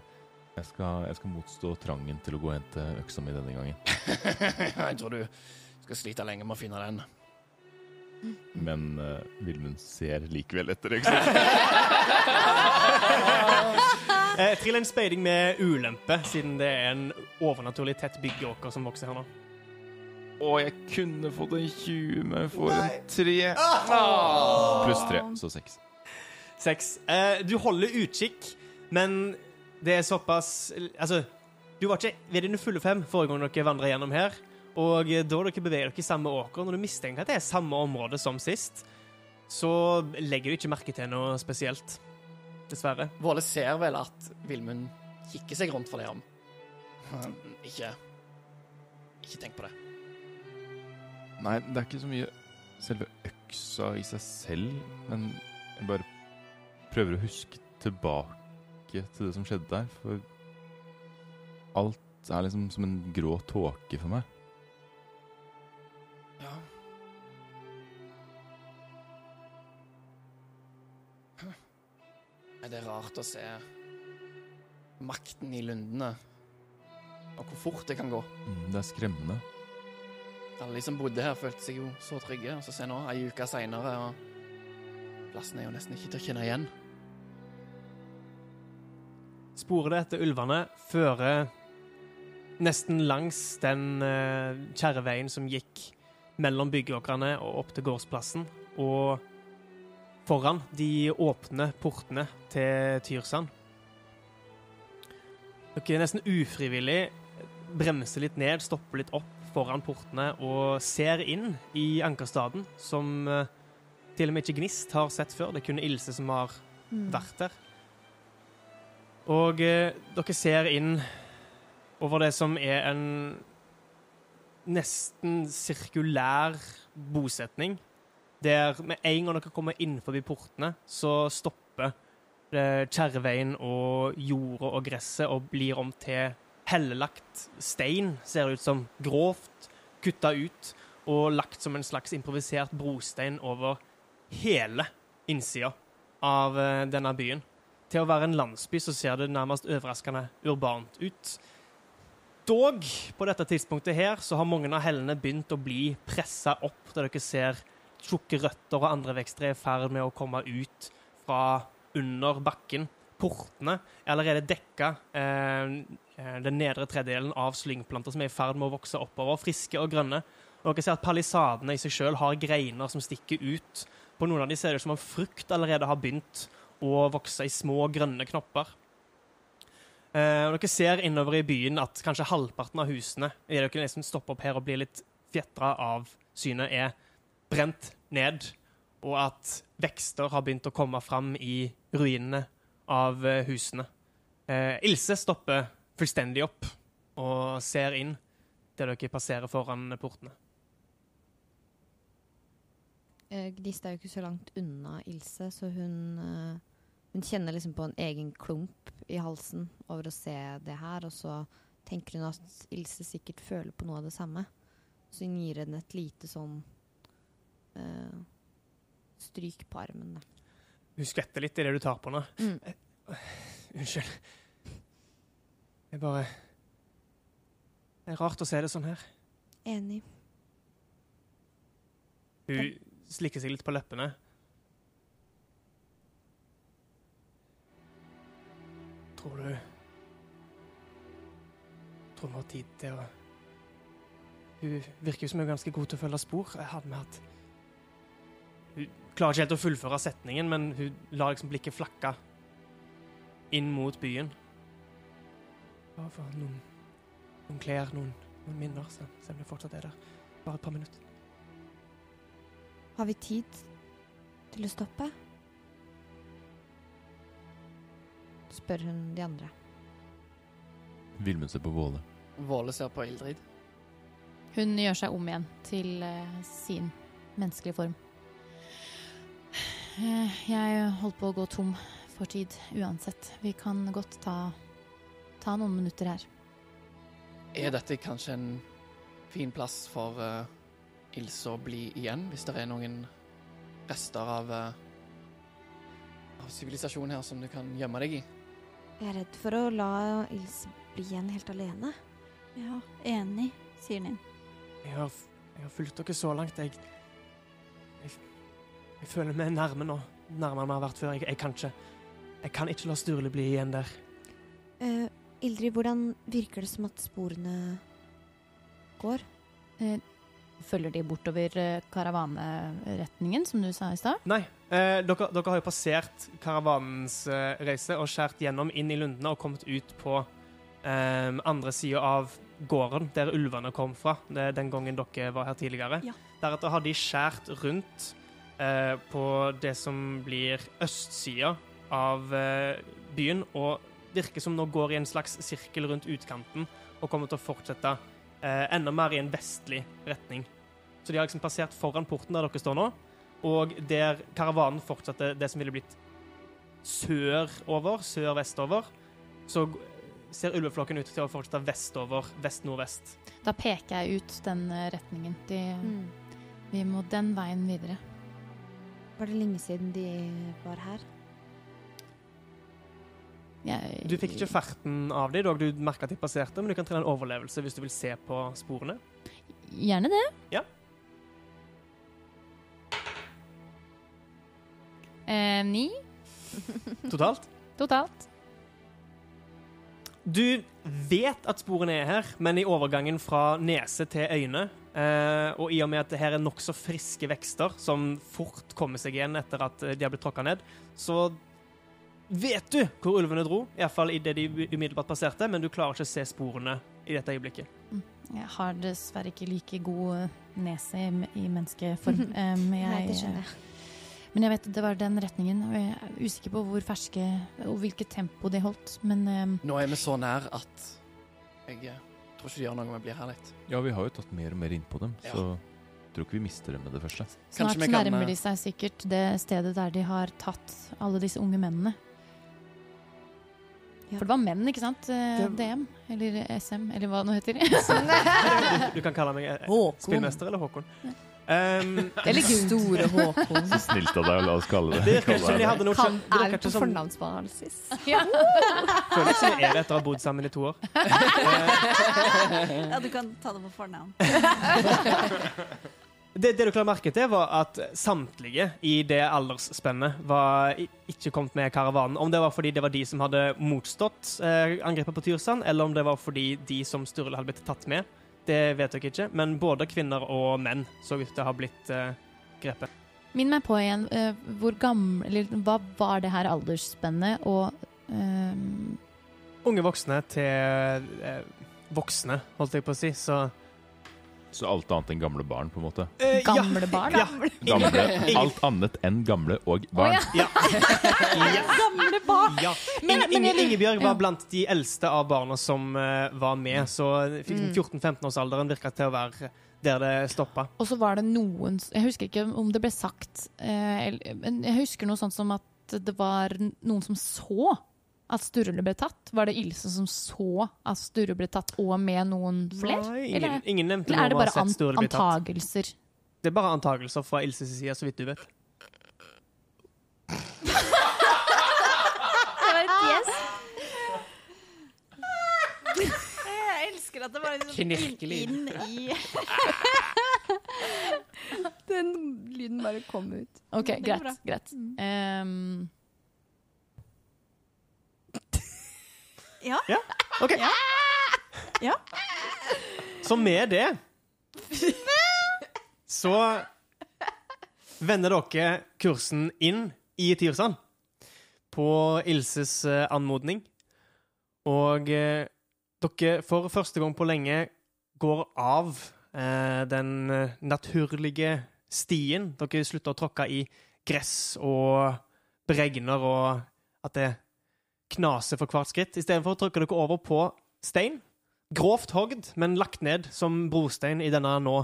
Jeg skal, jeg skal motstå trangen til å gå og hente øksa mi denne gangen. [LAUGHS] jeg tror du skal slite lenge med å finne den. Men uh, Vilmund ser likevel etter [LAUGHS] eksempel. Eh, trill en speiding med ulempe, siden det er en overnaturlig tett byggeåker som vokser her nå. Å, jeg kunne fått en 20, men jeg får en 3. Pluss 3, så 6. 6. Eh, du holder utkikk, men det er såpass Altså, du var ikke ved dine fulle fem forrige gang dere vandra gjennom her. Og da dere beveger dere i samme åker, når du mistenker at det er samme område som sist, så legger du ikke merke til noe spesielt. Dessverre. Våle ser vel at Vilmund kikker seg rundt for det om. Ikke Ikke tenk på det. Nei, det er ikke så mye selve øksa i seg selv, men jeg bare prøver å huske tilbake til det som skjedde der, for alt er liksom som en grå tåke for meg. Er det rart å se makten i lundene, og hvor fort det kan gå? Mm, det er skremmende. Alle de som bodde her, følte seg jo så trygge, og så se nå, ei uke seinere, og plassen er jo nesten ikke til å kjenne igjen. Sporet etter ulvene fører nesten langs den uh, kjerreveien som gikk mellom byggeåkrene og opp til gårdsplassen, og foran de åpne portene til Tyrsand. Dere nesten ufrivillig bremser litt ned, stopper litt opp foran portene og ser inn i Ankerstaden, som eh, til og med ikke Gnist har sett før. Det er kun Ilse som har vært der. Og eh, dere ser inn over det som er en nesten sirkulær bosetning, der med en gang dere kommer inn forbi portene, så stopper eh, kjerreveien og jorda og gresset og blir om til hellelagt stein, ser det ut som. Grovt kutta ut og lagt som en slags improvisert brostein over hele innsida av eh, denne byen. Til å være en landsby så ser det nærmest overraskende urbant ut. Dog, på dette tidspunktet her, så har mange av hellene begynt å bli pressa opp, der dere ser tjukke røtter og andre vekster er i ferd med å komme ut fra under bakken. Portene er allerede dekka. Eh, eh, den nedre tredjedelen av slyngplanter som er i ferd med å vokse oppover, friske og grønne. Og dere ser at palisadene i seg sjøl har greiner som stikker ut. På noen av de ser det ut som om frukt allerede har begynt å vokse i små, grønne knopper. Eh, dere ser innover i byen at kanskje halvparten av husene dere liksom stopper opp her og blir litt fjetra av synet, er brent ned, og at vekster har begynt å komme fram i ruinene av eh, husene. Eh, Ilse stopper fullstendig opp og ser inn der dere passerer foran portene. Eh, Gnist er jo ikke så langt unna Ilse, så hun, eh, hun kjenner liksom på en egen klump i halsen over å se det her, og så tenker hun at Ilse sikkert føler på noe av det samme. Så hun gir henne et lite sånn eh, stryk på armen. Da. Hun skvetter litt i det du tar på henne. Mm. Unnskyld. Jeg bare Det er rart å se det sånn her. Enig. Hun slikker seg litt på leppene. Tror du Tror du vi har tid til å Hun virker som hun er ganske god til å følge spor. Jeg hadde med at klarer ikke helt å fullføre setningen, men hun lar liksom blikket flakke inn mot byen. Bare for noen, noen klær, noen, noen minner, se se om det fortsatt er der. Bare et par minutter. Har vi tid til å stoppe? Spør hun de andre. Vilmund ser på Våle. Våle ser på Ildrid. Hun gjør seg om igjen til eh, sin menneskelige form. Eh, jeg holdt på å gå tom for tid uansett. Vi kan godt ta, ta noen minutter her. Er dette kanskje en fin plass for uh, Ilse å bli igjen, hvis det er noen rester av uh, av sivilisasjon her som du kan gjemme deg i? Jeg er redd for å la Ilse bli igjen helt alene. Ja, enig, sier Ninn. Jeg jeg har fulgt dere så langt. Jeg, jeg, jeg føler vi er nærme nå. Nærmere vi har vært før. Jeg, jeg kan ikke Jeg kan ikke la Sturle bli igjen der. Uh, Ildrid, hvordan virker det som at sporene går? Uh, følger de bortover eh, karavaneretningen, som du sa i stad? Nei, eh, dere, dere har jo passert karavanens eh, reise og skjært gjennom inn i lundene og kommet ut på eh, andre sida av gården, der ulvene kom fra det, den gangen dere var her tidligere. Ja. Deretter har de skjært rundt eh, på det som blir østsida av eh, byen, og virker som nå går i en slags sirkel rundt utkanten og kommer til å fortsette eh, enda mer i en vestlig retning. Så de har liksom passert foran porten der dere står nå, og der karavanen fortsatte det som ville blitt sørover, sør-vestover, så ser ulveflokken ut til å fortsette vestover, vest-nordvest. Da peker jeg ut den eh, retningen. De, Vi må den veien videre. Var det lenge siden de var her? Jeg, Du fikk ikke ferten av dem, dog du merka at de passerte, men du kan trene en overlevelse hvis du vil se på sporene. Gjerne det. Ja. Eh, ni Totalt. totalt. Du vet at sporene er her, men i overgangen fra nese til øyne, eh, og i og med at det her er nokså friske vekster som fort kommer seg igjen etter at eh, de har blitt tråkka ned, så vet du hvor ulvene dro, iallfall idet de umiddelbart passerte, men du klarer ikke å se sporene i dette øyeblikket. Jeg har dessverre ikke like god eh, nese i, i menneskeform. Um, [LAUGHS] men, Nei, det jeg, skjønner jeg. men jeg vet det var den retningen, og jeg er usikker på hvor ferske og hvilket tempo de holdt. Men um, Nå er vi så nær at jeg eh, tror ikke de gjør noe om jeg blir her litt. Ja, vi har jo tatt mer og mer innpå dem, Ja. så jeg tror ikke vi mister dem med det første. snart kan, nærmer eh, de seg sikkert det stedet der de har tatt alle disse unge mennene. Ja. For det var menn, ikke sant? Eh, Det- DM, eller SM, eller hva det nå heter. Du, [LAUGHS] [LAUGHS] du kan kalle meg Håkon. spillmester eller Håkon. Um, Eller Store Håkon. Så snilt av deg å la oss kalle det. det virker kalle de hadde noe Han er på som- fornavnsbasis. [LAUGHS] Føler ikke som er det etter å ha bodd sammen i to år. Eh, Ja, du kan ta det på fornavn. [LAUGHS] Det, det du klarer å merke til, var at samtlige i det aldersspennet var ikke kommet med karavanen. Om det var fordi det var de som hadde motstått eh, angrepet på Tyrsand, eller om det var fordi de som Sturle hadde blitt tatt med, det vet dere ikke. Men både kvinner og menn så ut til å ha blitt uh, grepet. Minn meg på igjen, uh, hvor gammel Eller hva var det her aldersspennet, og uh... Unge voksne til eh, voksne, holdt jeg på å si. Så Så alt annet enn gamle barn, på en måte. eh, ja. Gamle barn? Ja. Gamle, [LAUGHS] alt annet enn gamle og barn. Ja. [LAUGHS] ja. Gamle barn! ja. Men- men Inge, Ingebjørg var blant de eldste av barna som uh, var med, så Mm. 14-15-årsalderen virka til å være der det stoppa. Og så var det noen Jeg husker ikke om det ble sagt, uh, men jeg husker noe sånt som at det var noen som så at Sturle ble tatt. Var det Ilse som så at Sturle ble tatt, og med noen flere? Nei, ingen, Eller, ingen nevnte eller er det bare an antagelser? Det er bare antagelser fra Ilses side, så vidt du vet. Det var et yes. Jeg elsker at det var liksom inn, inn i Den lyden bare kom ut. OK, greit. greit. Mm. Ehm, Ja. OK. Ja. Ja. Så med det Så vender dere kursen inn i Tyrsand på Ilses eh, anmodning. Og eh, dere for første gang på lenge går av eh, den eh, naturlige stien. Dere slutter å tråkke i gress og bregner, og at det knaser for hvert skritt. Istedenfor trykker dere over på stein. Grovt hogd, men lagt ned som brostein i denne nå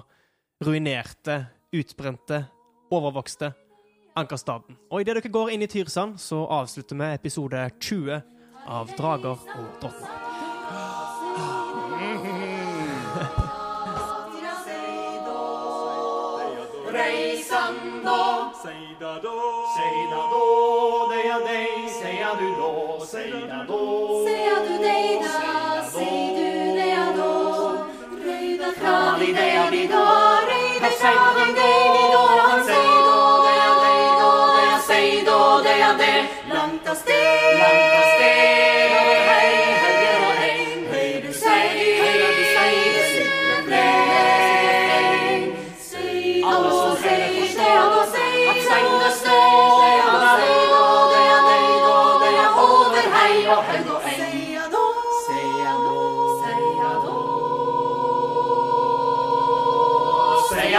ruinerte, utbrente, overvokste Ankerstaden. Og idet dere går inn i Tyrsand, så avslutter vi episode 20 av Drager og drottner. sang då? Säg då, säg då, det är dig, säga du då, säga då. Säga du dig då, säg du dei då. Röjda krav i det är vi då, röjda a i det är då. Han säg då, det är dig då, det är säg då, det är det. Långt av steg, långt av steg.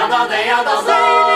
da, da, da, da.